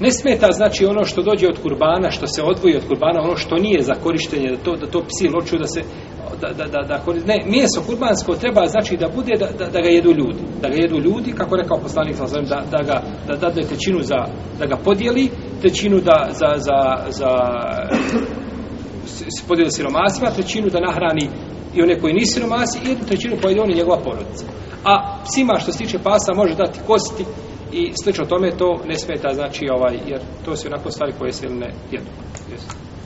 Ne smeta znači ono što dođe od kurbana, što se odvoji od kurbana, ono što nije za korištenje, da to, da to psi loču da se... Da, da, da, da, ne, mjeso kurbansko treba znači da bude da, da, da ga jedu ljudi. Da ga jedu ljudi, kako rekao poslanik, da, da ga da dade tečinu za, da ga podijeli, tečinu da za... za, za se podijeli siromasima, trećinu da nahrani i one koji nisu siromasi, i jednu trećinu pojede on i njegova porodica. A psima što se tiče pasa može dati kosti, i slično tome to ne smeta znači ovaj jer to se onako stvari koje se ne jedu. Jesi.